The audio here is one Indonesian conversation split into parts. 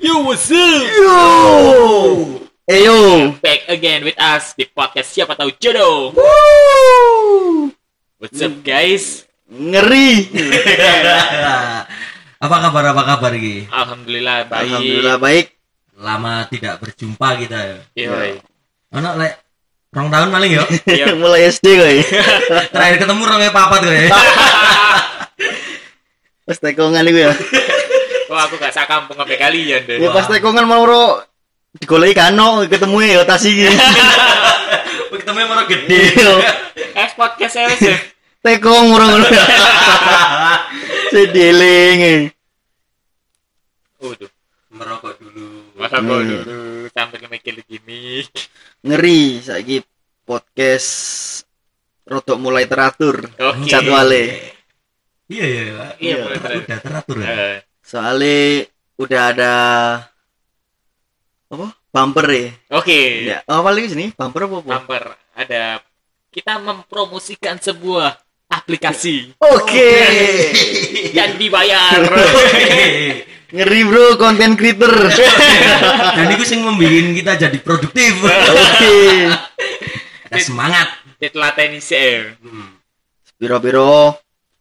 Yo, what's up? Yo. Eyo. Back again with us di podcast Siapa Tahu Jodoh. Woo. What's up, guys? Ngeri. apa kabar apa kabar Ki? Alhamdulillah baik. Alhamdulillah baik. Lama tidak berjumpa kita ya. Iya. Anak lek rong tahun paling ya. Iya. Mulai SD kowe. Terakhir ketemu rong papat kowe. Pas tekongan iku ya. Oh, aku gak sakampung sampai kalian deh. Ya pas tekongan mau ro digoleki kano ketemu ya tas iki. ketemu orang gede. Eh, podcast saya sih. Tekong orang ngono. Sedeling. Waduh, Merokok dulu. masa Hmm. dulu sambil mikir gini. Ngeri saiki podcast rodok mulai teratur Oke. jadwale. Iya iya. Iya, Iya. boleh, boleh. Udah teratur ya. Eh, Soalnya udah ada apa? Bumper ya. Oke. Ya, apa lagi sini? Bumper apa? apa? Bumper ada kita mempromosikan sebuah aplikasi Oke. yang dibayar. Ngeri bro, konten creator. Dan itu sing membikin kita jadi produktif. Oke. Ada semangat. Ditelaten sih. Hmm. Biro-biro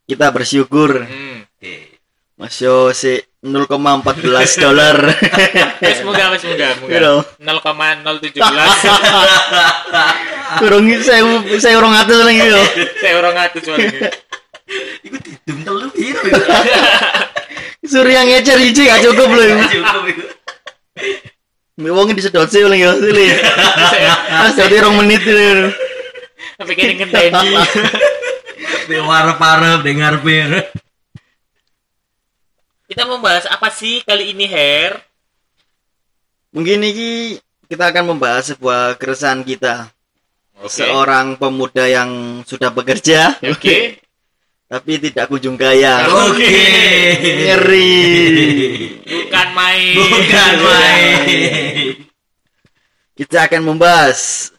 kita bersyukur. Hmm. Oke. Masih si 0,14 dolar. Wes moga wes moga Piro? moga 0,017 Kurang saya saya orang atas lagi yo. saya orang ngatus soalnya. Iku didum telu piro. Surya ngecer hiji gak cukup loh. Cukup iku. Wong disedot sih lagi yo. Sili. Mas jadi rong menit itu. Sampai kini ngenteni. Warep-warep dengar pir. Kita membahas apa sih kali ini, Her? Mungkin ini kita akan membahas sebuah keresahan kita. Oke. Seorang pemuda yang sudah bekerja Oke. tapi tidak kunjung kaya. Oke. Ngeri. Bukan main. Bukan main. Kita akan membahas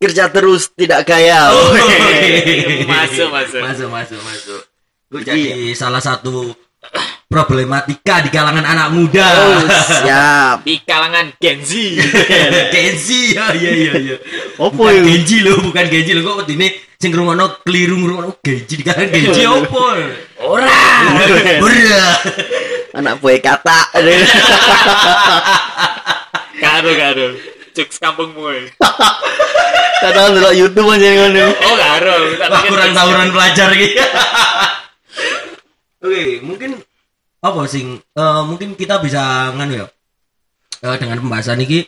kerja terus tidak kaya. Masuk, masuk. Masuk, masuk, masuk. Gue jadi salah satu problematika di kalangan anak muda. Oh, siap. Di kalangan Gen Z. Genji, ya, iya, iya, iya. Opo Bukan itu? Genji lo, bukan Genji lo. Kok ini sing ngrungokno keliru ngrungokno Genji di kalangan Genji opo? Ora. Ora. Anak boy kata. Karo, karo. Jokes kampungmu. Kadang dulu YouTube aja ngono. Oh, karo. Kurang tawuran pelajar gitu. Oke, mungkin apa sing eh, mungkin kita bisa nganu ya. eh, dengan pembahasan ini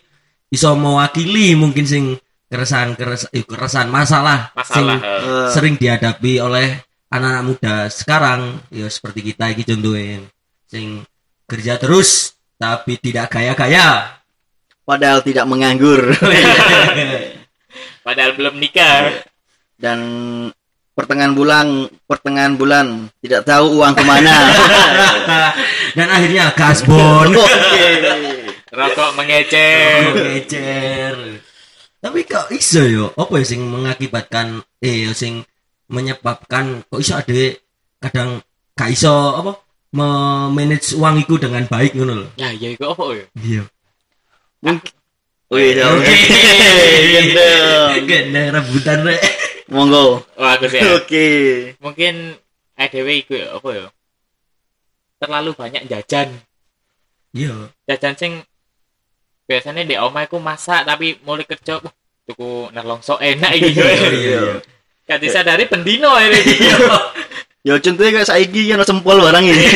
bisa mewakili mungkin sing keresahan keresahan, eh, keresahan masalah, sing Masalah. eh. Sering dihadapi oleh anak-anak muda sekarang ya seperti kita iki contohin sing kerja terus tapi tidak kaya-kaya padahal tidak menganggur Padahal belum nikah. dan pertengahan bulan pertengahan bulan tidak tahu uang ke mana. dan akhirnya gasbon Oke. Rokok mengecer. ngecer tapi kok iso yo apa ya sing mengakibatkan eh sing menyebabkan kok iso ada kadang gak iso apa memanage uang itu dengan baik ngono lho Ya, ya, itu apa ya? iya Mungkin Wih, Oke. Gendeng. Gendeng rebutan rek. Monggo. Oh, aku sih. Oke. Mungkin EDW itu ya, apa ya? Terlalu banyak jajan. Iya. Jajan sing biasanya di omah aku masak tapi mulai kerja wah, tuku nelongso enak iki. Iya iya. Gak disadari pendino ini. Ya contohnya kayak saiki kan sempol barang ini.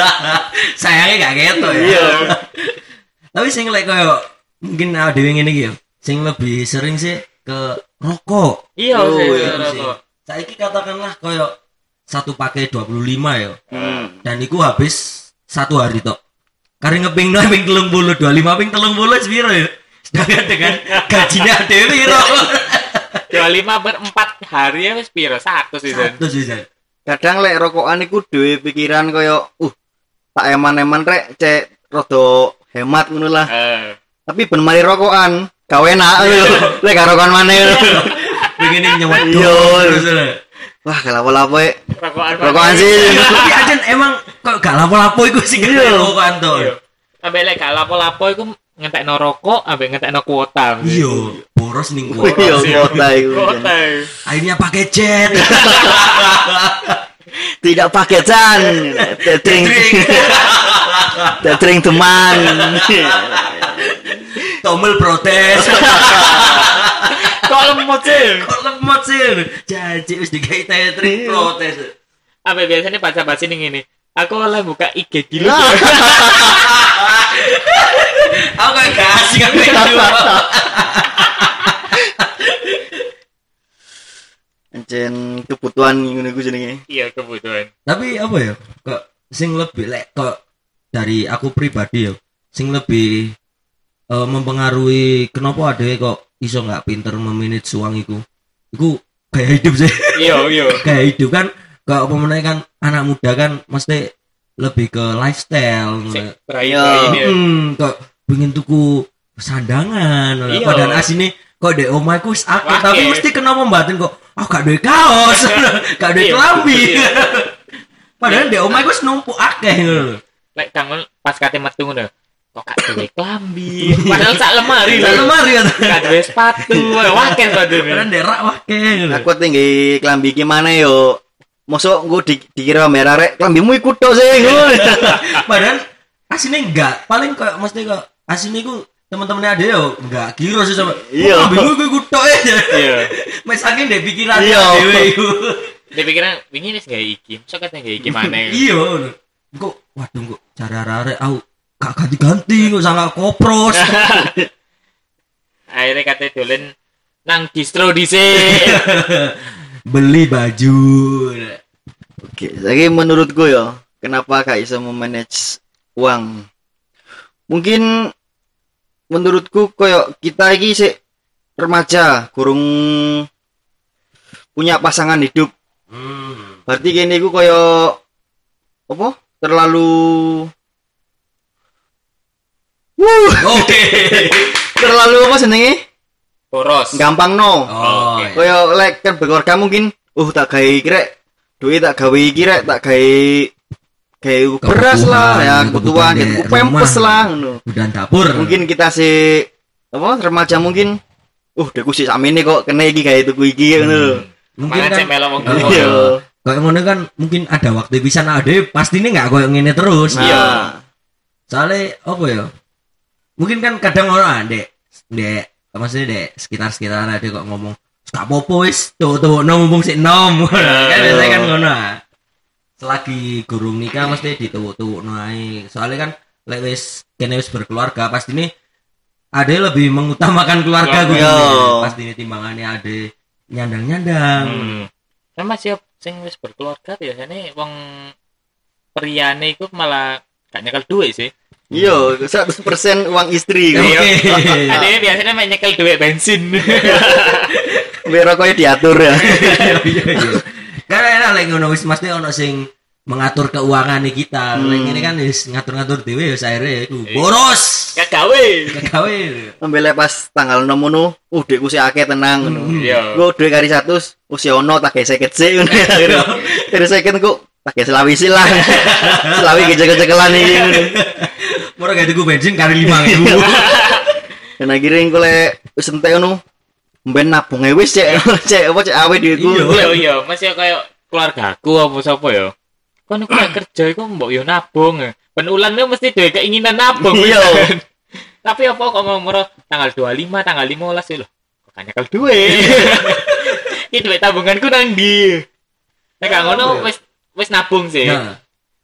Sayangnya gak gitu ya. Iya. Tapi sing lek koyo mungkin ada yang ini gitu. Sing lebih sering sih ke rokok. Iya, Oh, sih, iya, rokok. Saiki katakanlah koyo satu pakai 25 ya. Hmm. Dan iku habis satu hari tok. Karena ngeping no ping telung bulu, dua lima ping telung bulu sepiro ya. Sedangkan dengan gajinya dewi piro. Dua lima berempat hari ya wis piro satu sih Zan. Satu sih Zan. Kadang lek rokokan iku duwe pikiran kaya uh tak eman-eman rek cek rada hemat ngono lah. Eh, Tapi ben mari rokokan gawe enak lho. Lek gak rokokan maneh lho. Pengen nyewat Iya. lho. Wah, kelapa-lapa e. rokokan Rokokan sih. Tapi aja emang kok gak lapo-lapo iku sing Iya. rokokan to. Iya. Ambek lek gak lapo-lapo iku ngentekno rokok ambek ngentekno kuota. Iya, boros ning Iya, kuota. kuota itu. Akhirnya pakai jet. Tidak pakai can. Tetring, tetring teman. Tomel protes. Kok lemot sih? Kok lemot sih? Janji wis digawe tetring protes. Ambek biasanya baca-baca ning ngene. Aku oleh buka IG dulu. Aku gak kasih kan itu. Ancen kebutuhan ngono iku jenenge. Iya kebutuhan. Tapi apa ya? Kok sing lebih lek kok dari aku pribadi ya, sing lebih eh, mempengaruhi kenapa ada kok iso nggak pinter memanage uang iku. Iku kayak hidup sih. Iya iya. kayak hidup kan kalau pemenang kan anak muda kan mesti lebih ke lifestyle Iya. dia. hmm, kok pengen tuku sandangan Iya. padahal asine kok dek omahku wis akeh Akeh. tapi mesti kena membatin kok ah gak duwe kaos gak duwe Iya, kelambi iya. padahal dek omahku wis numpuk akeh ngono Lek kangen pas kate metu ngono. Kok gak duwe klambi. Padahal sak lemari Lah lho. lemari kan Gak duwe sepatu. Waken padahal sepatu. dek rak akeh ngono Aku tinggi klambi gimana yo? Mosok engko di, dikira merah rek klambimu iku tok sih. ngono. padahal asine enggak paling kok mesti kok asine iku teman-temannya ada yo enggak kira sih sama Iya. bingung gue kutok ya Iya. Mas saking dek pikiran Iya. dhewe iku. Dia pikiran wingi wis gawe iki. Sok kate gawe iki maneh. Iya. ngono. Kok waduh kok cara arek aku gak ganti-ganti kok sangat kopros. Akhirnya kate dolen nang distro dhisik. Beli baju. Oke, jadi menurutku ya, kenapa gak bisa memanage uang? Mungkin menurutku koyo kita iki sih remaja, kurung punya pasangan hidup. Hmm. Berarti kene iku koyo apa? Terlalu Wuh, Oke. terlalu apa jenenge? Boros. Gampang no. Oh. Oke. iya. Koyo lek kan berkeluarga mungkin uh tak gawe iki rek. Duit tak gawe iki rek, tak gawe gawe beras lah ya, kebutuhan, gitu, pempes lah ngono. Dapur. Mungkin kita sih apa remaja mungkin uh deku sih ini kok kena iki gawe tuku iki ngono lho. mungkin kan Oh, tuwa. Iya. kayak ngono kan mungkin ada waktu bisa ade pastinya nggak kayak ngene terus. Nah, Iya. Soalnya apa ya? Mungkin kan kadang orang dek dek maksudnya dek sekitar sekitar ada kok ngomong gak popo wis tuh tuh no mumpung sik nom. Kan biasanya kan ngono ah. selagi gurung nikah mesti dituwuk tuwuk no ae. Soalnya kan lek wis kene wis berkeluarga pasti ini ada lebih mengutamakan keluarga gue pasti ini timbangannya ada nyandang nyandang Hmm. Kan masih sing wis berkeluarga biasanya wong priane iku malah gak nyekel duit sih. Iya, 100% uang istri. oke kok. Ada biasanya main nyekel duit bensin. Biar rokoknya diatur ya. Iya, iya. Karena enak lek ngono wis mesti ono sing mengatur keuangan nih kita. Hmm. ini kan wis ngatur-ngatur dhewe ya akhirnya iku boros. Gak gawe. Gawe. Ambil pas tanggal 6 ngono, uh dekku sih akeh tenang ngono. Iya. Gue duit kari 100, usia ono tak kayak seket sih ngono. Dari seket kok tak kayak selawi sih lah. Selawi gejek-gejekelan iki ngono. Murah gak tuku bensin kali 5000. Dan akhirnya gue le wis entek ngono. Mben nabung ae wis cek cek apa cek awe duitku. Iya. Iya iya, masih kayak keluargaku apa sapa ya. Kan aku kerja iku mbok yo nabung. Ben ulan itu mesti duwe keinginan nabung. Iya. kan? Tapi apa kok mau mero tanggal 25, tanggal 15 sih lho. Kok kan nyekel duit. Iki duit tabunganku nang ndi? Nek gak ngono wis wis nabung sih.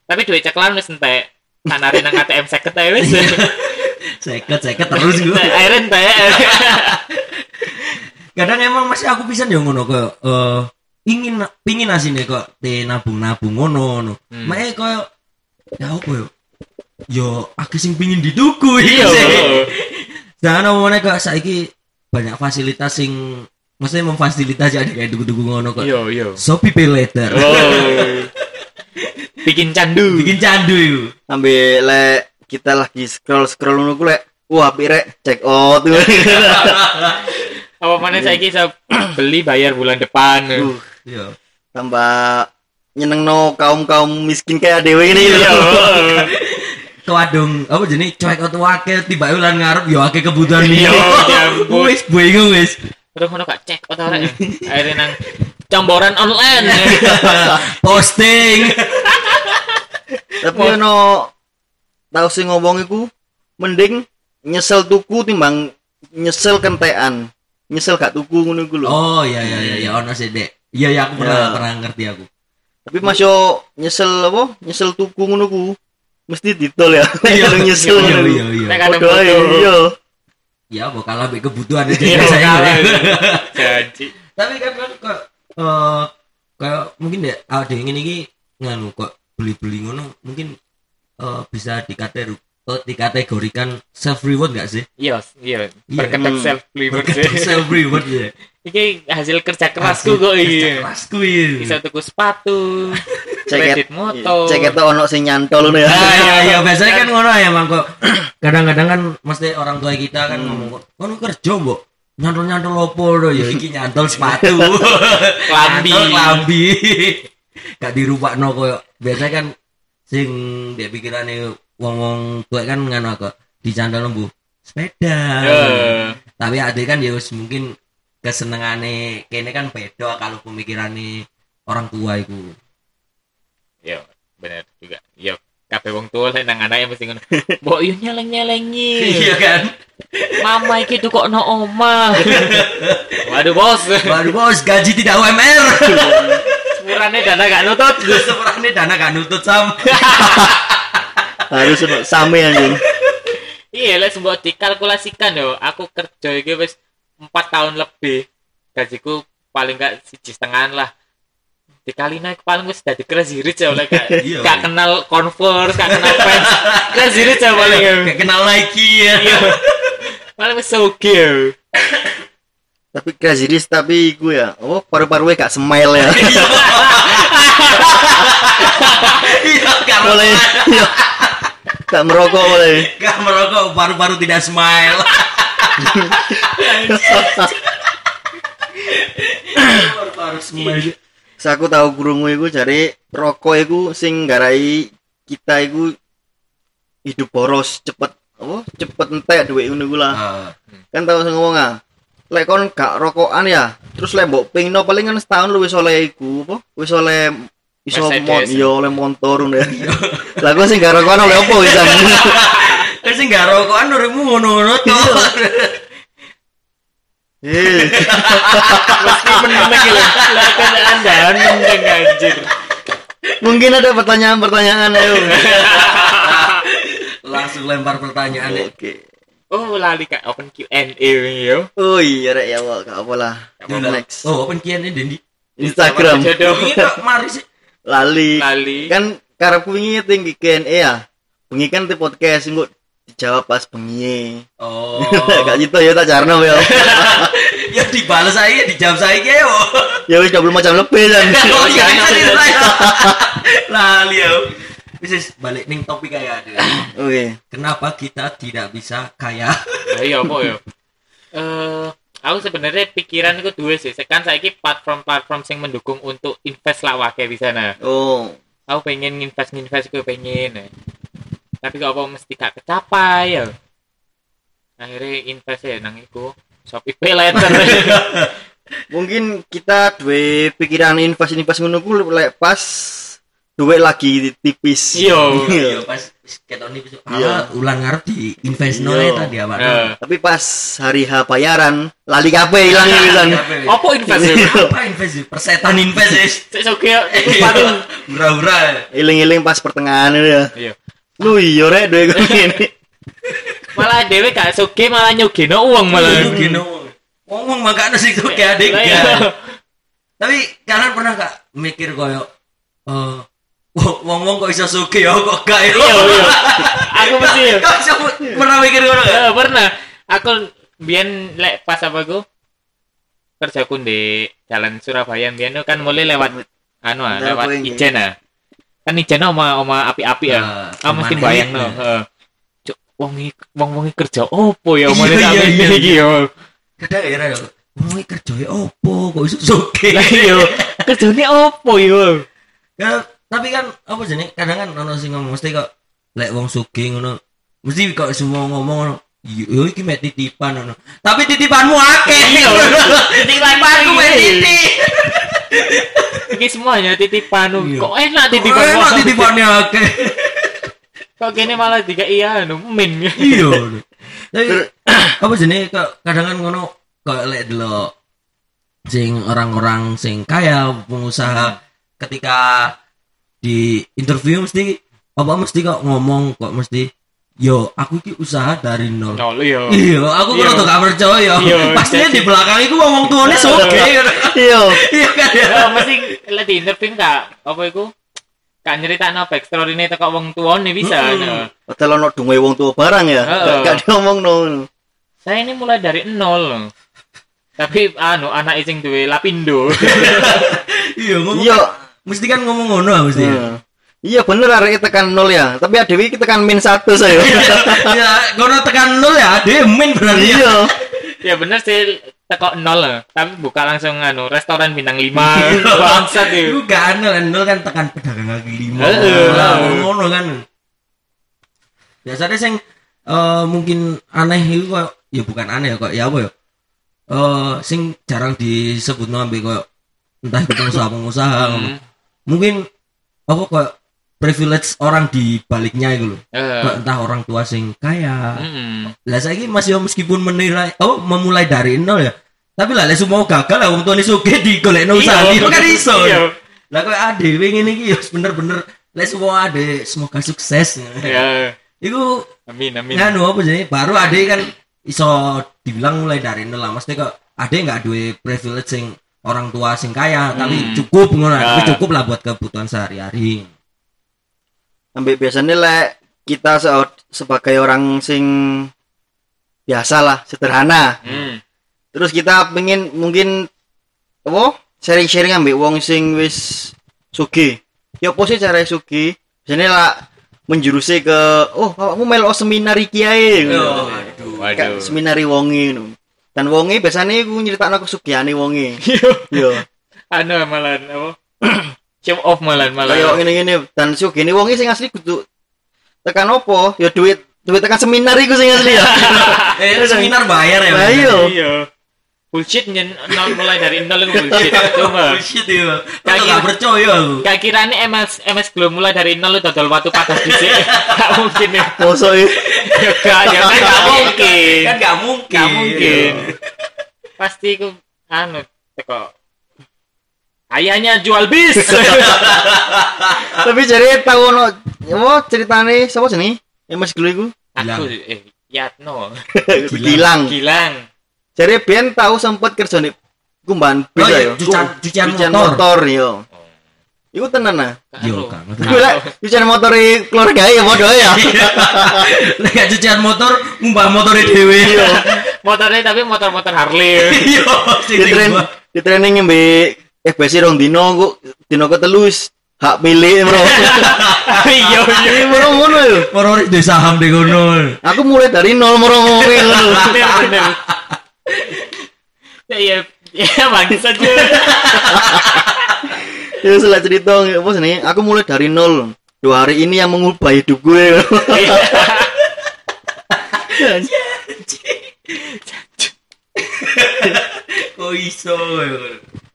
Tapi duit ceklan wis entek. Tanare nang ATM 50 ae wis. seket seket terus gue. Akhirnya entek. Kadang emang masih aku pisan ya ngono kok eh ingin pingin asine kok te nabung-nabung ngono ngono. Hmm. Mae koyo ya apa yo? Yo akeh sing pingin dituku Iya. Jangan omongnya kok saiki banyak fasilitas sing maksudnya memfasilitasi ada kayak tuku-tuku ngono kok. Iya iya. Shopee Pay Later. Oh. Bikin candu. Bikin candu itu. Ambil le kita lagi scroll scroll ngono ku lek wah apik rek check out. Apa mana saya bisa beli bayar bulan depan. Uh, Iya. tambah nyenengno kaum-kaum miskin kayak dewe ini. Iya. ke wadung apa jenis cuek atau wakil tiba ulan ngarep yo kebutuhan Iya, ya ampun. Wis bingung wis. Terus ngono gak cek otak ora. Akhirnya nang camboran online. Posting. Tapi ono tau sing ngomong iku mending nyesel tuku timbang nyesel kentekan. Nyesel gak tuku ngono iku lho. Oh iya iya iya ya ono sih dek. Iya ya aku pernah Ya. pernah ngerti aku. Tapi Mas yo nyesel apa? Nyesel tuku ngono ku. Mesti ditol ya. Kalau nyesel iya ngono. iya iya. Nek ae, foto. iya. Ya mau kalah ambek kebutuhan aja Iya, saya. kalah. Janji. Tapi kan kan kok eh kayak mungkin dek ada yang ini nganu kok beli-beli ngono mungkin eh bisa dikategori eh, dikategorikan self reward gak sih? Iya, iya. Iya. Berkedok Hmm. self reward self reward ya. Iki hasil kerja kerasku kok Kerja iki. Kerasku iya. Bisa tuku sepatu, Ceket motor. Ceket ono sing nyantol ngono ya. Ah, iya iya biasanya kan ngono ya mang kok kadang-kadang kan mesti orang tua kita kan ngomong kono kerja mbok nyantol-nyantol opo lho ya iki nyantol sepatu. Klambi. Klambi. Gak dirupakno koyo. Biasanya kan sing dia pikirane wong-wong tua kan ngono kok dicantol mbu sepeda. Ya. tapi ada kan ya wis mungkin kesenengane kene kan beda kalau pemikirannya orang tua itu Iya, bener juga. Iya, kabeh wong tua lah nang anake mesti ngono. Mbok yo nyeleng-nyelengi. iya kan Mama iki tuh kok no omah. Waduh, Bos. baru bos gaji tidak UMR Sepurane dana gak nutut. sebenarnya dana gak nutut sam Harus ono same anjing. Iya, lek mbok dikalkulasikan yo, aku kerja iki wis 4 tahun lebih. Gajiku paling gak siji setengah lah. Dikali naik paling wis dadi crazy rich ya oleh gak, Iya. gak kenal Converse, gak kenal Vans. crazy rich ya paling ya. kayak kenal Nike ya Iya. Paling wis soge. Tapi crazy rich tapi iku ya. Oh, paru-paru gak smile ya. iya gak Boleh. Iya. Gak merokok boleh. gak merokok paru-paru tidak smile paru-paru smile Aku tahu krungu iku jare rokok iku sing nggarai kita iku hidup boros cepet apa cepet entek duit ngono iku lah. Ah, Kan tahu sing ngomong ah. Lek kon gak rokokan ya, terus lek mbok pingno paling kan setahun lu wis oleh iku apa? Wis oleh iso Mercedes. mon yo oleh motor ngono ya. Lah kok sing gak rokokan oleh opo wisan? kan sih gak rokokan nurimu ngono-ngono tuh Eh, kan andahan meneng anjir. mungkin ada pertanyaan-pertanyaan ayo. langsung lempar pertanyaan ya. Oke. Oh, lali kak open Q&A yo. Oh iya rek ya Wak, gak apa lah. Udah. Next. oh open ini Dendi Instagram mari sih lali. Lali. Kan karepku wingi tinggi Q&A ya. Bengi kan di podcast engko dijawab pas bengi. oh Gak gitu ya tak jarno ya. ya dibalas saya dijawab saya keo Ya wis 20 macam lebih kan. oh iya lali ya Wis balik ning topik kayak ada Oke. kenapa kita tidak bisa kaya Lah iya apa yo? Eh, aku sebenarnya pikiran itu dua sih. Kan saiki platform-platform sing mendukung untuk invest lah wake di sana. Oh. Aku pengen invest invest gue pengen. Tapi kok apa mesti gak kecapai ya? Akhirnya invest ya nang iku. Shopee Pay Later. Mungkin kita duwe pikiran invest-invest ngono ku lek pas duit lagi tipis. Iya. iya pas ketok nih Iya. ulang ngarep di invest Iya. nolnya tadi apa Tapi pas hari H bayaran lali kabeh ilang wisan. Apa invest ya? apa invest sih persetan invest sih soge iku sepatu. murah-murah Iling-iling pas pertengahan itu ya. Iya. Lu iya rek duit gue ini. Malah dhewe gak soge malah nyogeno uang malah. gino ngomong makanya sih tuh kayak adik Lah, iya. tapi kalian pernah gak mikir koyo eh wong wong kok bisa suki ya kok gak ya Iya, iya. Aku mesti ya. Pernah mikir gak Ya, pernah. Aku biyen lek pas apa ku kerjaku di jalan Surabaya biyen kan mulai lewat anu ah, lewat Poing, ya? Ijen ah. Kan Ijen oma oma api-api ya. Aku mesti bayang no. Heeh. Cuk, wong iki wong wong iki kerja opo ya? Iya, sampe iya, iki yo. kadang ya ya wong iki kerjanya opo? Kok iso suki Lah iya, kerjane opo yo? Ya, tapi kan apa jenis kadang kan ono sing ngomong mesti kok lek wong sugih ngono mesti kok semua ngomong ngono yo iki mek titipan ngono. Tapi titipanmu akeh. Iya, titipanku mek titip Iki semuanya titipan Iya. kok enak Kok titipan enak kok. titipannya akeh Kok kene malah tiga iya anu min. iya tapi apa jenis kok kadang kan ngono kok lek delok sing orang-orang sing kaya pengusaha ketika di interview mesti apa mesti kok ngomong kok mesti yo aku ki usaha dari nol Nol iya. iya aku Iya. kalau gak percaya Iya, pastinya di belakang itu ngomong tuane soge iya iya kan ya Ya mesti lek interview enggak apa iku? Kak nyeritakno backstory ini teko wong tuane bisa. Mm-mm. Nah, padahal ono dungue wong tua barang ya Heeh. gak diomong no Saya ini mulai dari nol. Tapi anu anak sing duwe lapindo. iya ngomong iya mesti kan ngomong ngono mesti Heeh. Iya bener arek tekan nol ya tapi adewi kita tekan min satu saya ya kono tekan nol ya dia main berarti ya iya ya bener sih teko nol tapi buka langsung anu restoran bintang 5 bangsat Itu itu gak aneh nol kan tekan pedagang kaki lima. Heeh, Lah, lah. ngono kan. Biasanya sing eh, mungkin aneh itu kok ya bukan aneh ya kok ya apa ya? Eh sing jarang disebut ngambil kok entah itu pengusaha-pengusaha. Hmm. Mungkin apa kok privilege orang di baliknya itu loh. Kok entah orang tua sing kaya. mm. Lah saiki masih meskipun menilai oh memulai dari nol ya. Tapi lah lek semua gagal lah wong tuane sugih digolekno usaha Iya, itu kan iso. iya. Lah kok ade wingi iki ya bener-bener lek semua ade semoga sukses. ya Iku amin amin nganu apa sih? Baru ade kan iso dibilang mulai dari nol lah. Mesti kok ade nggak duwe privilege sing orang tua sing kaya, tapi Hmm. cukup ngono. Ya. Tapi cukup lah buat kebutuhan sehari-hari. Sampai biasanya lek kita se- sebagai orang sing biasa lah sederhana. Hmm. terus kita pengen mungkin apa? Sharing-sharing ambek wong sing wis sugi. Ya apa sih cara sugi? Biasanya lah menjurusi ke oh kamu melo seminar iki ae ngono. aduh. Waduh seminari wonge ngono. Dan wonge biasanya aku nyeritakno kesugihane wonge. Yo. Anu malah apa show off malah malah kayak ngene-ngene dan sugihane wonge sing asli kudu tekan opo ya duit duit tekan seminar iku sing asli ya Eh, seminar bayar ya. Mas? iya. iya bullshit nyen nol mulai dari nol itu bullshit coba Bullshit ya. Kayak Kayak gak gitu. percaya aku. kayak kiranya MS MS belum mulai dari nol itu dodol waktu patas di sini gak mungkin ya mosok e ya gak ya kan gak mungkin Kan gak mungkin. gak mungkin pasti ku anu teko ayahnya jual bis tapi jadi tahu no apa ceritane sapa jenenge yang Mas Glo iku aku eh Yatno Gilang Gilang jadi Ben tahu sempat kerja nih kumban Oh, bisa iya, ya cucian- cucian cucian motor. motor yo Iku tenan nah. Yo. Kang. Iku lek cucian motor keluarga ya padha ya. Lek gak cucian motor, ngumbah motore dhewe. motornya tapi motor-motor Harley Iya, sing Di dibuat. di training mbek FBC rong dino kok dino ketelu wis hak milik bro. iya iya bro ngono yo. Moro di saham di kono. Aku mulai dari nol moro ngono ya iya ya bangsa aja Ya setelah cerita apa sih Aku mulai dari nol. Dua hari ini yang mengubah hidup gue. Kok iso ya?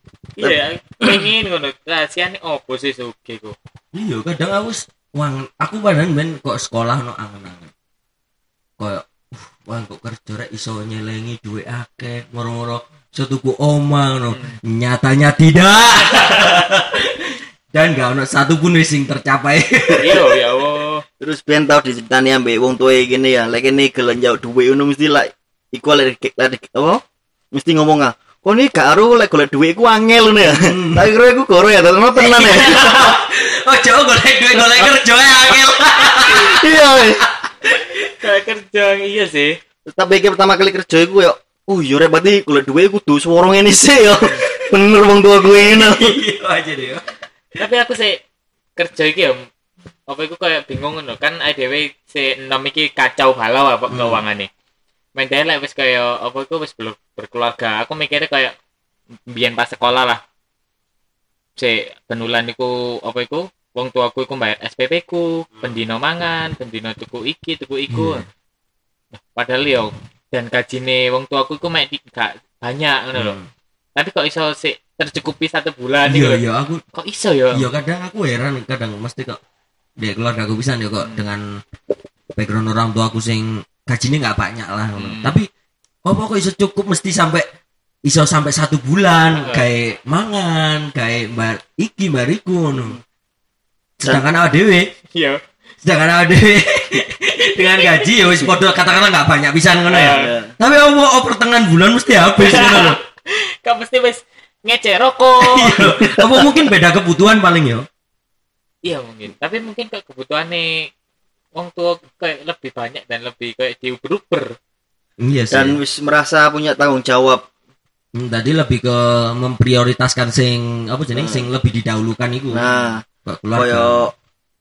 Iya pengen ngono rahasiane opo sih suge kok Iya, kadang aku wang aku padahal ben kok sekolah no angen-angen. Kayak uh, wang kok kerja rek iso nyelengi duit akeh, moro-moro iso tuku omah no. Nyatanya tidak. Dan gak ono satu pun wis sing tercapai. iya ya Allah Terus ben tau diceritani ambek wong tuwa gini ya. Lek kene gelem jauh duwe ngono mesti like iku lek lek apa? Mesti ngomong ah. Kok ini gak aru lek golek duit iku angel ngono ya. Tapi kira iku goro ya, tenan tenan ya. oh, jauh golek duit golek kerja ya angel. Iya. kayak kerja iya sih Terus Tapi iki pertama kali kerja iku ya Oh iya rek berarti golek duit kudu suara ngene sih ya. Bener wong tua gue ngono. Iya aja deh. tapi aku sih kerja iki ya apa iku kayak bingung ngono kan IDW si enom iki kacau balau apa Hmm. keuangane main dhewe lek wis kaya apa iku wis belum berkeluarga aku mikirnya kayak biyen pas sekolah lah si penulan iku apa iku wong tuaku iku bayar SPP ku, pendino mangan, pendino tuku iki, tuku iku. Iya. Nah, Padahal yo dan gajine wong tuaku iku mek gak banyak ngono lho. Hmm. Tapi kok iso sik tercukupi satu bulan iya iya aku Kok iso yo? iya kadang aku heran kadang mesti kok di keluarga aku bisa ya kok dengan background orang tua aku sing gajinya nggak banyak lah. Hmm. tapi apa kok iso cukup mesti sampai iso sampai satu bulan kayak mangan kayak bar iki bariku ngono sedangkan awak dewe Iya. sedangkan awak dewe dengan gaji ya wis podo katakanlah nggak banyak bisa ngono ya Iya. tapi apa oh, pertengahan bulan mesti habis ngono loh Kok mesti wis ngecek rokok. Iya. apa mungkin beda kebutuhan paling ya Iya mungkin. Tapi mungkin kayak kebutuhannya wong tua kayak lebih banyak dan lebih kayak diuber-uber. Iya sih. Dan wis merasa punya tanggung jawab. Hmm, tadi lebih ke memprioritaskan sing apa jeneng sing lebih didahulukan iku. nah kaya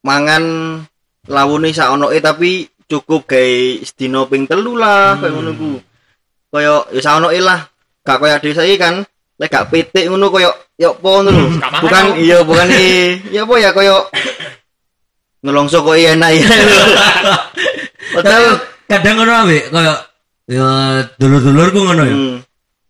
mangan lawune sak onoke tapi cukup gawe sedina ping telu lah Hmm. kaya ngono ku kaya ya sak onoke lah. Gak kaya dhewe saiki kan lek gak pitik ngono kaya ya apa ngono lho. Bukan iya bukan i- ya apa ya kaya ngelongso kok iya enak ya. Tapi padahal kadang ngono ambek kaya ya dulur-dulurku ngono ya. hmm,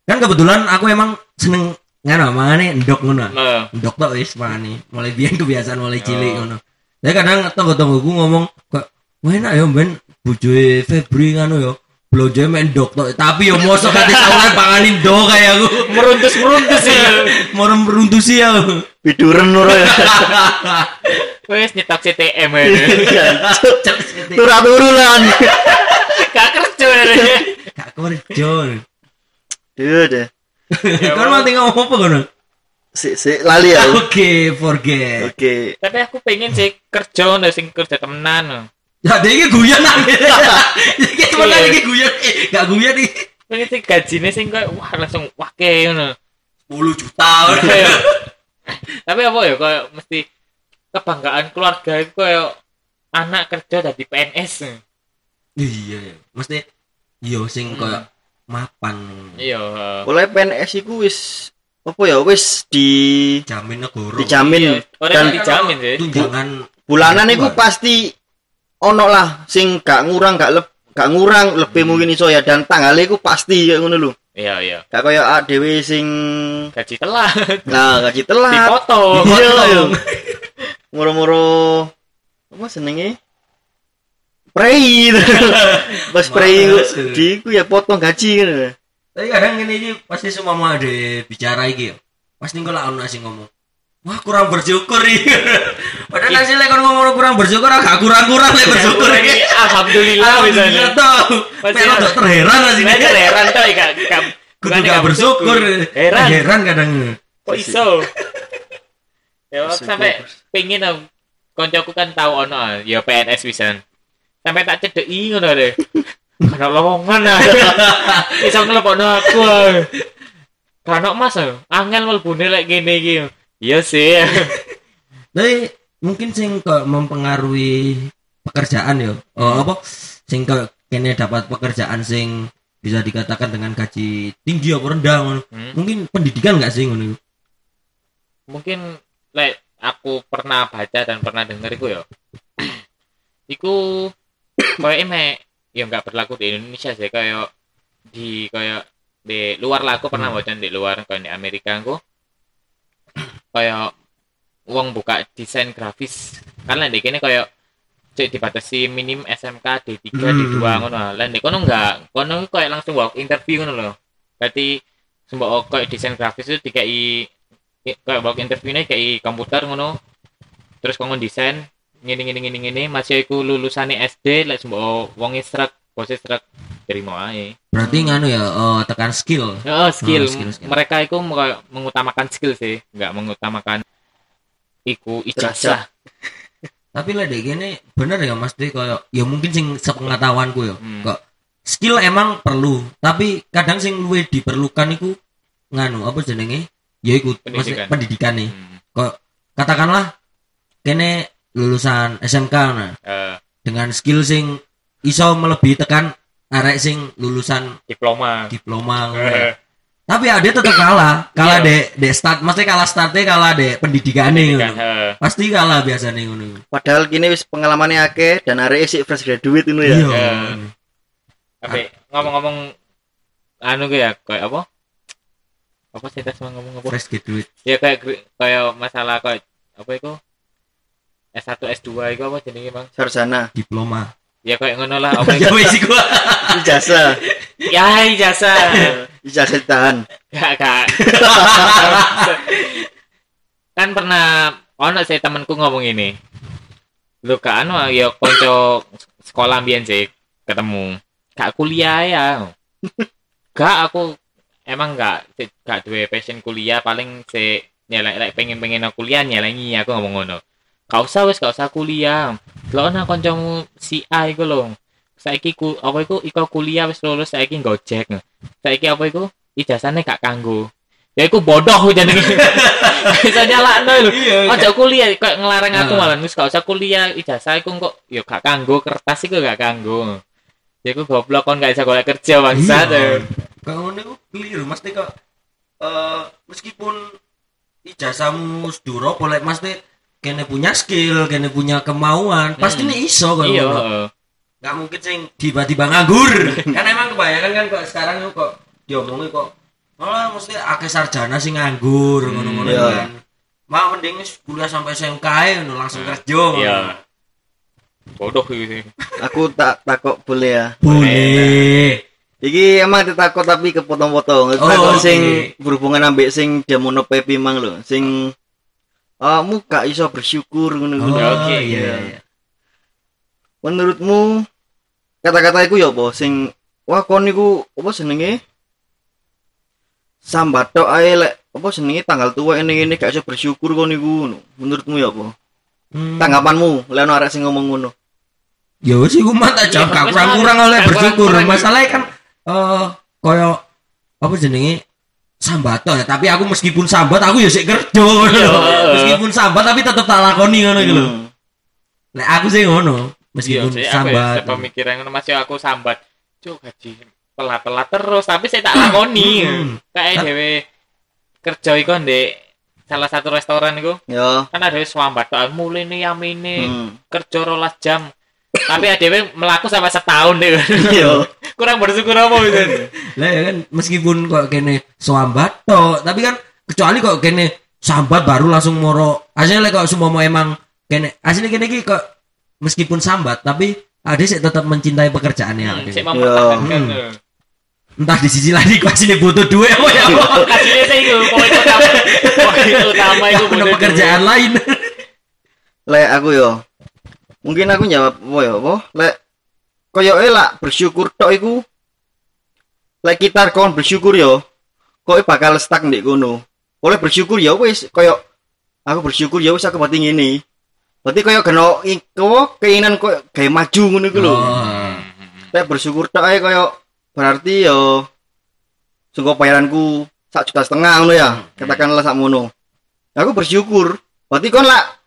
Kan kebetulan aku emang seneng ngono mangane ndok ngono. Nah, Ndok tok wis mangane. Mulai biyen kebiasaan mulai cilik Oh. ngono. Tapi kadang tonggo-tonggoku ngomong kok "Wah, enak ya ben bojoe Febri ngono ya. Blojoe men ndok tok. Tapi yo mosok kate saulan panganin ndok kayak aku. meruntus-meruntus sih. Mau meruntus sih ya. biduren ora ya Wes nyetok CTM aja. turun-turunan Gak kerja ya. Gak kerja. Iya deh. Kan mau tinggal ngomong apa kono? Si, si, lali ya. Oke, forget. Oke. Tapi aku pengen sih kerja nih sing kerja temenan. Ya dia ini guyon nang. Iki cuma Iya. lagi guyon. Eh, gak guyon nih. Pengen sih gajine sing kayak wah langsung wake ngono. 10 juta. Kayak- Tapi apa ya kayak mesti kebanggaan keluarga itu kayak anak kerja dari PNS. Iya, iya. Mesti yo sing Hmm. koyo mapan. Iya. Oleh PNS iku wis apa ya wis di Jamin negara. dijamin Iya, orang dan dijamin sih. tunjangan bulanan iku pasti ono lah sing gak ngurang gak leb, gak ngurang lebih mungkin iso ya dan tanggalnya iku pasti kayak ngono lho. Iya iya. Gak kaya awak dhewe sing Gaji telat. nah gaji telat. Dipotong. Iya, iya. Dipotong. Moro-moro apa senenge? Prei. Pas Males. di iku ya potong gaji kan. Tapi kadang ini iki pasti semua mau ada bicara iki ya. Pasti kok lah ono sing ngomong. Wah kurang bersyukur iki. Padahal Iya. hasilnya kan ngomong kurang bersyukur agak kurang-kurang lek bersyukur iki. Alhamdulillah Alhamdulillah misalnya. toh. Pasti Pero terheran sih. Nah, kan heran tuh ya kak. kak- Kudu gak gak bersyukur. Heran. Heran kadang. Kok iso? Ya sampai pengen aku koncoku kan tahu ono ya PNS pisan. Sampai tak cedeki ngono deh. Karena lowongan ah. Iso ngelepokno aku. ah. Karena Mas, ah. angel mlebune lek ngene iki. Iya sih. Tapi mungkin sing kok mempengaruhi pekerjaan ya. Oh, apa sing kok kene dapat pekerjaan sing bisa dikatakan dengan gaji tinggi apa rendah. Hmm. Mungkin pendidikan enggak sih ngono? Mungkin lek aku pernah baca dan pernah denger iku ya. iku kayak eme ya nggak berlaku di Indonesia sih kayak di kayak di luar lah aku pernah Hmm. baca di luar kayak di Amerika aku kayak uang buka desain grafis karena di kini kayak cek dibatasi minim SMK D3 Hmm. D2 ngono lah di kono enggak kono kayak langsung walk interview ngono loh berarti semua kayak desain grafis itu dikai kayak walk interviewnya kayak komputer ngono terus kamu desain ngini ngini ngini ngini masih aku lulusannya SD lah semua wong istrak bos istrak terima aja Berarti nganu ya eh, tekan skill. Oh, skill. Oh, skill, skill. Mereka itu meng- mengutamakan skill sih, nggak mengutamakan iku ijazah. Tapi lah dek gini bener ya Mas Dek kayak ya mungkin sing sepengetahuanku ya. Hmm. Kok skill emang perlu, tapi kadang sing luwih diperlukan iku nganu apa jenenge? Ya iku Pendidikan. pendidikan, pendidikan nih. Hmm. Kok katakanlah kene lulusan SMK nah Eh, dengan skill sing iso melebihi tekan arek sing lulusan diploma. diploma ya. Eh, Tapi ya dia tetap kalah. Kalah Iya. dek dek start, mesti kalah startnya kalah dek pendidikannya Kan, ngono. heeh. Pasti kalah biasanya ngono. Padahal kini wis pengalamannya akeh dan arek sik fresh graduate itu ya. Iya. Ya. Tapi ngomong-ngomong anu ya kayak apa? Apa sih tadi mau ngomong apa? Fresh graduate. Ya kayak kayak masalah kayak apa itu? S1 S2 itu apa jenenge, Bang? Sarjana. Diploma. Ya kayak ngono lah apa Ya itu? wis iku. Ijazah. Ya ijazah. Ijazah tahan. Gak, gak. kan pernah ono sih temanku ngomong ini. Lu gak anu ya konco sekolah mbiyen sih ketemu. Gak kuliah ya. Gak aku emang gak si- gak duwe passion kuliah paling si nyelek lek pengen-pengen aku kuliah nyelengi aku ngomong ngono. Gak usah wis gak usah kuliah. Lo ana kancamu si A iku lho. Saiki ku apa iku iko kuliah wis lulus saiki Gojek. Saiki apa iku ijazahnya gak kanggo ya iku bodoh jenenge bisa nyalakno lho Iya. ojo kuliah kok ngelarang aku Nah. malah wis gak usah kuliah ijazah iku kok ya gak kanggo kertas iku gak kanggo ya iku goblok kon gak bisa golek kerja bangsat Kalau ngono iku keliru mesti kok eh meskipun ijazahmu seduro boleh mesti kene punya skill, kene punya kemauan, pasti Hmm. nih iso kalau iya ngono. heeh. Gak mungkin sing tiba-tiba nganggur. kan emang kebanyakan kan kok sekarang kok diomongi kok malah mesti akeh sarjana sing nganggur ngono-ngono iya. kan. Mak mending kuliah sampai SMK ae ngono langsung kerja. ngono. iya bodoh gitu Aku tak takut boleh ya. Boleh. Iki emang ditakut tapi kepotong-potong. Oh, Takut oke. sing berhubungan ambek sing demono pepi mang lho. Sing kamu gak iso bersyukur ngono Oh, oke. iya. iya. Menurutmu kata-kata iku ya apa sing wah kon niku apa senenge? Sambat tok ae lek apa senenge tanggal tua ini ini gak iso bersyukur kon niku ngono. Menurutmu ya apa? Hmm. Tanggapanmu lek ono arek sing ngomong ngono. Ya wis iku mah tak jawab gak kurang-kurang oleh bersyukur. Masalahnya kan eh koyo apa jenenge sambat ya, tapi aku meskipun sambat aku ya sik kerja ngono Iya. lho. Meskipun sambat tapi tetep tak lakoni ngono iki lho. Hmm. Lek aku sih ngono, iya meskipun sih aku ya sambat. saya pemikiran ngono masih aku sambat cuk gaji pelat-pelat terus tapi saya tak lakoni Hmm. kayak dhewe kerja iku ndek salah satu restoran iku Ya. kan ada swambat tok mulai nih yamine Hmm. kerja rolas jam tapi adewe melaku sampai setahun deh Iya. kurang bersyukur apa itu Lah ya kan meskipun kok kene sambat tok, tapi kan kecuali kok kene sambat baru langsung moro. Lek kok semua mau emang kene aslinya kene iki kok meskipun sambat tapi ada sih tetap mencintai pekerjaannya. Hmm, sik mempertahankan Hmm. Entah di sisi lain kok aslinya butuh duit apa ya. kasihnya sih itu poin utama poin utama itu Ada pekerjaan lain. Lek aku yo. Mungkin aku jawab apa ya, apa? Lek koyo lah bersyukur tok iku lek kita kon bersyukur yo, kok bakal stuck ndek kono. Oleh bersyukur ya wis koyo aku bersyukur ya wis aku berarti ngene. Berarti koyo kena iko keinginan koyo gawe maju ngono iku lho. Oh. Lek bersyukur tok ae koyo berarti yo sungguh bayaranku sak juta setengah ngono ya. Katakanlah sak mono. Aku bersyukur. Berarti kon lah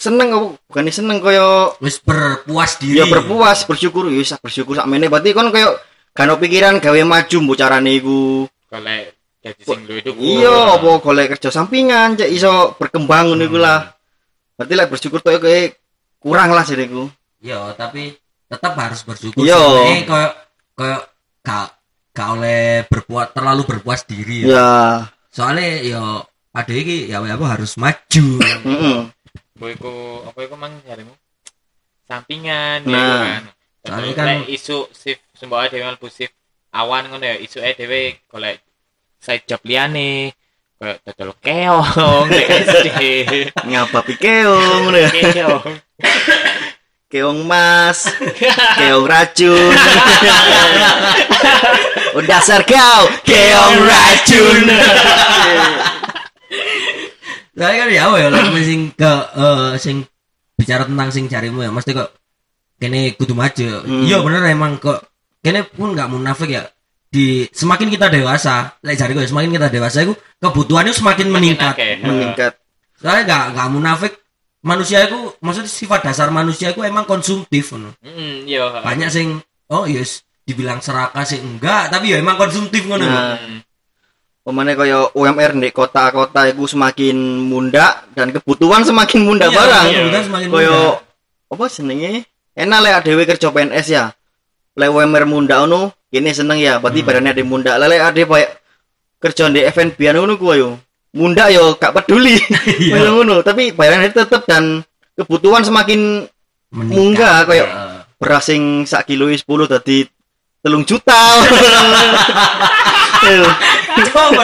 seneng apa bukan seneng koyo Wis berpuas diri. ya berpuas bersyukur ya wis bersyukur sak meneh berarti kon koyo gak ono pikiran gawe maju mbok carane iku kalau gaji sing lu itu iya apa golek kerja sampingan cek iso berkembang ngono iku lah berarti lek bersyukur tuh kayak kurang lah jadiku Yo, tapi tetap harus bersyukur. Yo. Sebenarnya Kayak kayak gak gak oleh berpuas terlalu berpuas diri. ya. ya Soalnya yo ada iki ya apa harus maju. heeh Boyku apa iku mang jarimu sampingan Nah. gitu kan Soalnya kan- isu shift sembawa dhewe mlebu shift awan ngono ya isu e dhewe golek side job liyane kayak dodol keong nek SD keong ngono ya? Keong. Keong mas keong racun. Oh, dasar kau keong racun Soalnya kan ya ya lah sing ke eh, sing bicara tentang sing jarimu ya mesti kok kene kudu maju. Hmm. Iya bener emang kok kene pun nggak munafik ya. Di semakin kita dewasa, lek jariku ya semakin kita dewasa itu kebutuhannya semakin meningkat. Oke. meningkat Soalnya nggak nggak munafik manusia itu maksudnya sifat dasar manusia itu emang konsumtif ngono. Hmm, iya. Banyak sing oh yes dibilang serakah sih enggak, tapi ya emang konsumtif ngono. Nah. Pemane kaya UMR di kota-kota itu semakin munda dan kebutuhan semakin munda Iya, barang. iya, kebutuhan semakin Kaya munda. apa senenge? Enak lek dhewe kerja PNS ya. Lek UMR munda ono, kene seneng ya. Berarti Hmm. barangnya ada munda. Lek lek ade kayak kerja di FNB ngono ku yo. Munda yo gak peduli. Iya. Ngono, tapi bayarannya tetep dan kebutuhan semakin Meningkat. munggah kaya Heeh. beras sing sak kilo 10 dadi telung juta. Coba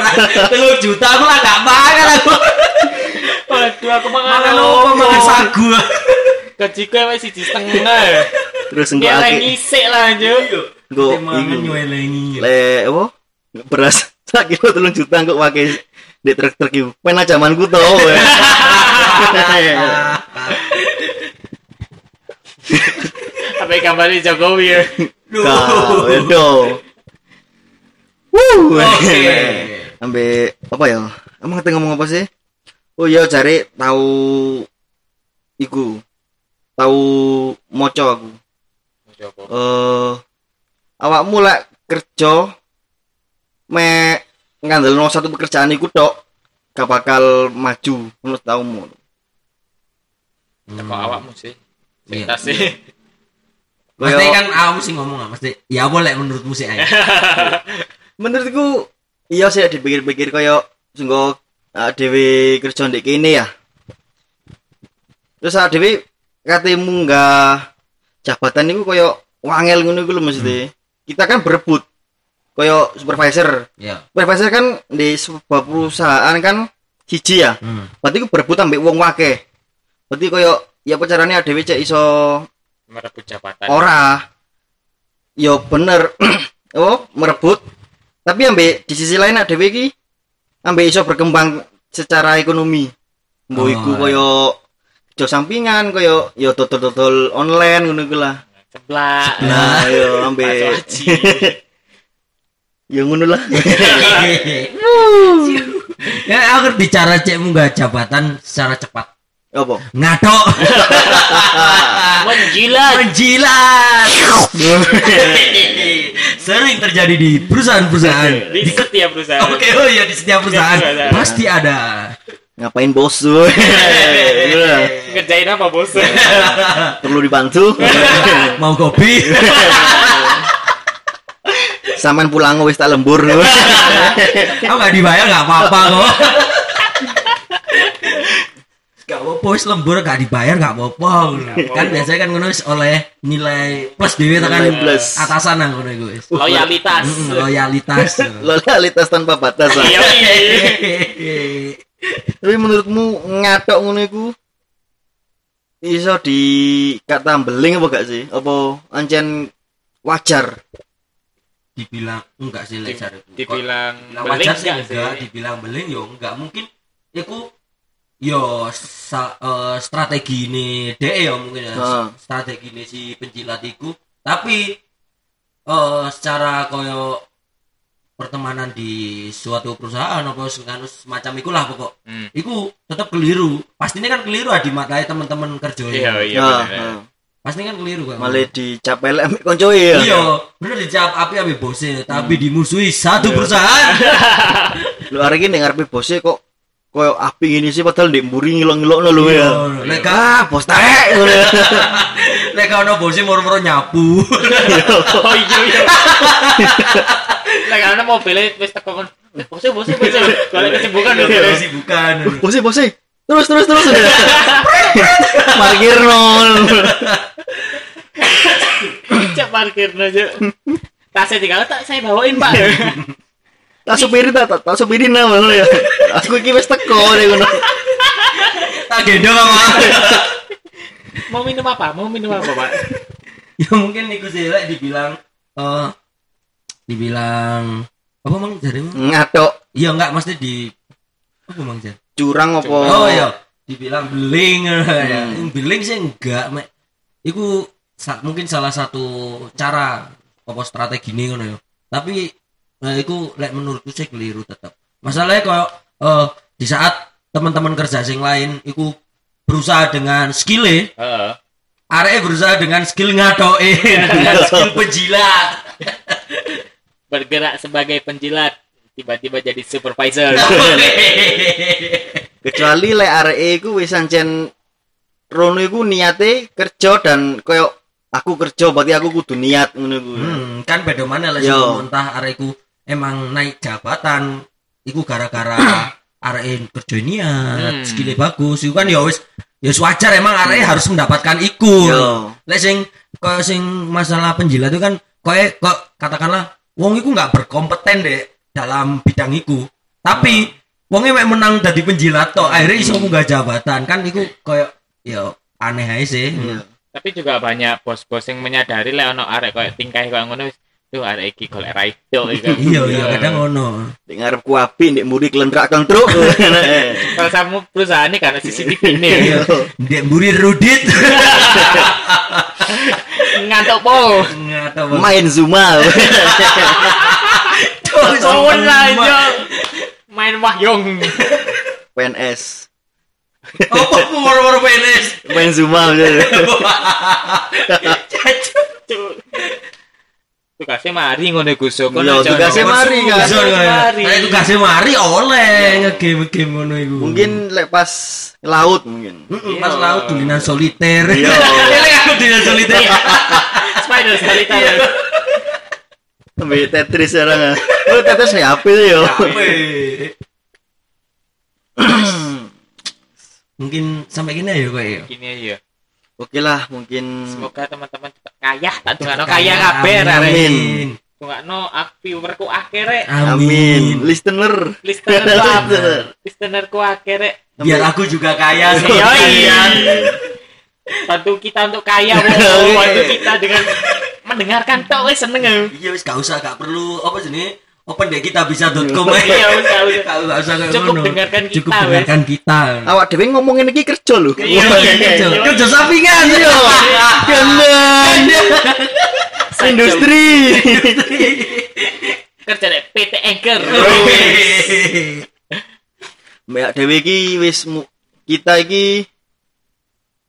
telur juta aku lah gak makan aku. Waduh, aku Makan apa makan sagu. Gajiku wis siji setengah. ya. Terus Dia lagi ngisik lah Mangan iku. nyuelengi. le apa beras sak kilo telung juta engko pakai di truk-truk iku. Pena zamanku to. Apa gambarnya Jokowi ya. Kau edo. Wuh. Oke. Ambe apa ya? Emang kata ngomong apa sih? Oh iya cari tahu iku. Tahu moco aku. Eh awakmu lek kerja me ngandelno satu pekerjaan iku tok gak bakal maju menurut taumu. Kok awakmu sih? Iya. Cerita sih. Mesti Kayak- kan kamu sih ngomong nggak mesti. Ya boleh menurutmu sih aja. menurutku iya sih dipikir-pikir kaya sungguh dhewe kerja ndek kene ya. Terus dhewe kate munggah jabatan niku kaya wangel ngono iku lho mesti. Kita kan berebut kaya supervisor. Ya. Supervisor kan di sebuah perusahaan kan siji ya. Hmm. Berarti ku berebut ambek wong wake. Berarti kaya ya apa carane dhewe cek iso Merebut jabatan. ora yo bener oh merebut tapi ambek di sisi lain ada iki ambek iso berkembang secara ekonomi mbok Oh, iku iya. koyo kerja sampingan koyo yo dodol-dodol online ngono iku lah Sebelah. nah yo ambek yo ngono lah Ya aku bicara cek munggah jabatan secara cepat. Apa Ngatok. Menjilat. Menjilat. Sering terjadi di perusahaan-perusahaan. Di setiap perusahaan. Oke, oh iya di setiap perusahaan perusahaan. pasti ada. ngapain bos lah. Ngerjain apa bos? perlu dibantu Mau kopi? saman pulang wis tak lembur Kamu nggak dibayar nggak apa-apa kok. Gak apa-apa wis lembur gak dibayar gak apa-apa. Kan biasanya kan ngono wis oleh nilai plus dhewe tekan plus. atasan nang ngono iku wis. Loyalitas. Mm, loyalitas. loyalitas tanpa batas lah. Iya. Tapi menurutmu ngatok ngono iku iso dikata beling apa gak sih? Apa ancen wajar? dibilang enggak sih lek Dibilang Dibilang beling wajar sih enggak dibilang beling yo enggak mungkin iku yo sa, eh, strategi ini DE ya mungkin ya Heeh. strategi ini si penjilat iku tapi eh secara koyo pertemanan di suatu perusahaan apa semacam ikulah pokok Hmm. iku tetap keliru pastinya kan keliru ah di mata teman-teman kerja Iya, iya Nah, bener. nah. pastinya kan keliru kan Malah dicapel ambek koncoe ya. iya bener dijawab api api bosnya tapi dimusuhi satu perusahaan Lu hari ini ngarepe bosnya kok koyo api gini sih padahal ndek mburi ngilok-ngilokno lho ya. Iya, lek Ah, bos taek ngono ya. Ono bosnya moro-moro nyapu. Oh iya iya. Lah karena mobilnya wis teko kon. Eh, Bose bose bose. Balik kesibukan lho. sih bukan. Bosnya bosnya terus terus terus parkir nol Cek parkir aja. Tasnya tinggal tak saya bawain, Pak. Tak supirin tak tak- tak supirin nama ya aku iki wis teko deh ngono Tak gendong apa? Mau minum apa? Mau minum apa, Pak? ya mungkin niku sih lek dibilang eh dibilang apa mang jare? ngatok Iya enggak mesti di apa mang jare? curang apa Oh iya, dibilang beling ya. Hmm. Beling sih enggak, Mek. Iku sa- mungkin salah satu cara apa strategi ini ngono ya. Tapi nah, iku lek menurutku sih keliru tetap. Masalahnya kalau eh di saat teman-teman kerja sing lain iku berusaha dengan skill Heeh. arek berusaha dengan skill ngatoke dengan skill penjilat. Bergerak sebagai penjilat. tiba-tiba jadi supervisor. kecuali lek areke iku wis ancen rono iku niate kerja dan koyo aku kerja berarti aku kudu niat ngono iku. Hmm, kan beda mana lah Yo. entah areku emang naik jabatan iku gara-gara arek kerja niat, Hmm. skillnya bagus. Iku kan ya wis ya wajar emang arek harus mendapatkan iku. Lek sing kok sing masalah penjilat itu kan koe kok katakanlah wong iku nggak berkompeten deh dalam bidang iku. Tapi wongnya mek menang dari penjilat tok akhirnya iso munggah jabatan kan iku koyo ya aneh aja sih. Iya. Tapi juga banyak bos-bos yang menyadari lek ono arek koyo tingkah koyo ngono wis tuh arek iki golek raido iku. Iya iya kadang ngono. Nek ngarep ku api nek muri kang truk. Kalau kamu perusahaan ini karena CCTV ini Iya. Dek mburi rudit. ngantuk po. Tahu. Main Zuma. Sowan lah aja. Main wahyong. PNS. Apa moro-moro penes? Main Zuma. Tugasnya mari ngono Gus. Iya, aja tugasnya mari, kan. Tugasnya mari. Nah, itu kasih mari oleh ngegame-game ngono iku. Mungkin lek pas laut mungkin. Pas laut dulinan soliter. Iya. Elek aku dulinan soliter. Spider. Iya. Ambil Tetris sekarang. Oh, Tetris nih apa sih yo? Mungkin sampai gini ya kok ya. Gini aja. Oke lah, mungkin Semoga teman-teman kaya. Tak tunggu kaya kabeh. Amin. Tunggu viewerku akhirnya. amin. Listener. Listenerku apa? Listenerku akhirnya. Biar aku juga kaya sih. Iya. Bantu kita untuk kaya, bantu kita dengan mendengarkan tok wis seneng. aku. Iya wis gak usah gak perlu apa jenis open deh kita bisa.com Iya, wis gak usah. Usah Cukup dengarkan kita, Cukup dengarkan kita. Awak dewe ngomongin iki kerja lho. Iya, Kerja iya. kerja sampingan. Iya. Keren. Industri. Kerja deh PT Anchor. Mbak dewe iki wis mu- kita iki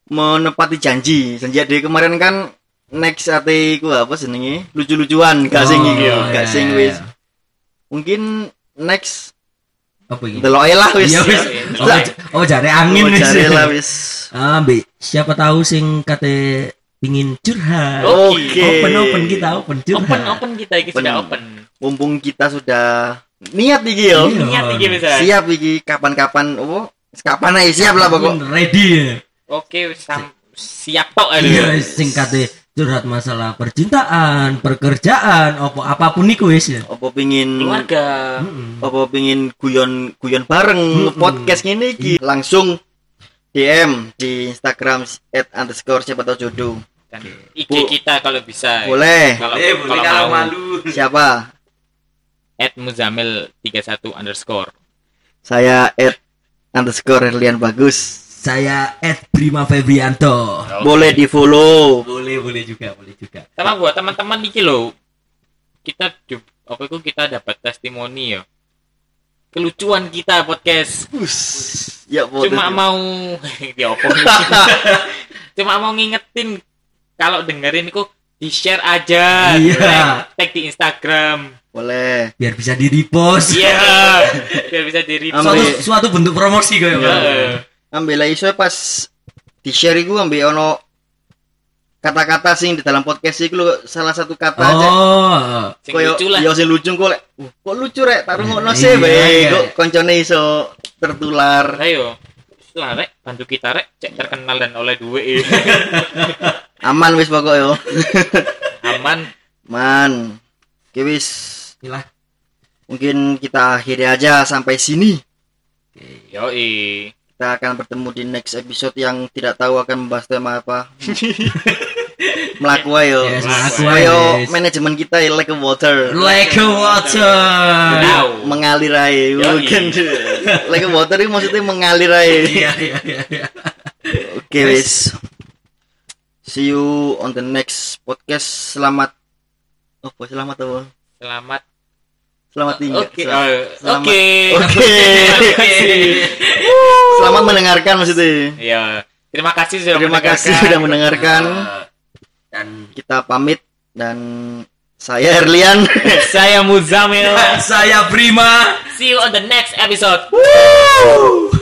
menepati janji. Sejak dari kemarin kan next ate iku apa jenenge? Lucu-lucuan gak sing Oh, iki, iya, gak iya, sing iya. wis. Mungkin next Apa ini? delok ae lah wis. Iya wis. Iya. Oh, oh jare angin Oh, wis. jare lah wis. Ah, Mbak, siapa tahu sing kate pingin curhat. Oke. Open open kita open curhat. Open open kita iki sudah Open. Mumpung kita sudah niat iki yo. Iya. Niat iki bisa. Siap iki kapan-kapan oh kapan aja siap lah pokok. Ready ya. Oke, sam siap tok aduh. Iya, sing kate curhat masalah percintaan, pekerjaan, apa apa pun iku wis ya. Apa pingin Keluarga. Mm-mm. apa pingin guyon guyon bareng Mm-mm. podcast ini iki langsung DM di Instagram at underscore siapa tahu jodoh Dan IG Bu- kita kalau bisa. boleh Kalau Eh, boleh kalau mau. malu. siapa At Muzamil 31 underscore. saya at underscore Herlian bagus Saya Ed Prima Febrianto. boleh di follow Boleh, boleh juga, boleh juga. Sama buat teman-teman iki loh. Kita apa itu kita dapat testimoni ya. Kelucuan kita podcast. ya boleh Cuma mau ya apa Cuma mau ngingetin kalau dengerin kok di-share aja. Iya. Tag, tag di Instagram. boleh Biar bisa di repost. Iya. Biar bisa di Ambil. Suatu, suatu bentuk promosi kayak Iya. Ambil lah iso pas di share iku ambil ono kata-kata sing di dalam podcast iku lho, salah satu kata aja Oh. Sing koyo lucu lah. ya sing lucu kok lek "Uh, kok lucu rek tak rungokno Iya, sih bae iya. kok koncone iso tertular Ayo. Lah rek, bantu kita rek cek terkenal dan oleh duit aman wis pokok yo aman. man Oke wis Inilah. mungkin kita akhiri aja sampai sini Yoi. Kita akan bertemu di next episode yang tidak tahu akan membahas tema apa. Melaku ayo. Yes, melaku ayo yes. manajemen kita like a water. Like a water. Wow. mengalir aja bukan. like a water itu maksudnya mengalir aja Iya, iya, iya, iya. oke wis see you on the next podcast. Selamat. Oh selamat apa? Selamat. Selamat tinggal Oke. Oke. oke selamat mendengarkan maksudnya Ya. Terima kasih sudah terima kasih mendengarkan. sudah mendengarkan Dan kita pamit dan Saya Erlian. Saya Muzamil. Saya Prima. See you on the next episode. Woo!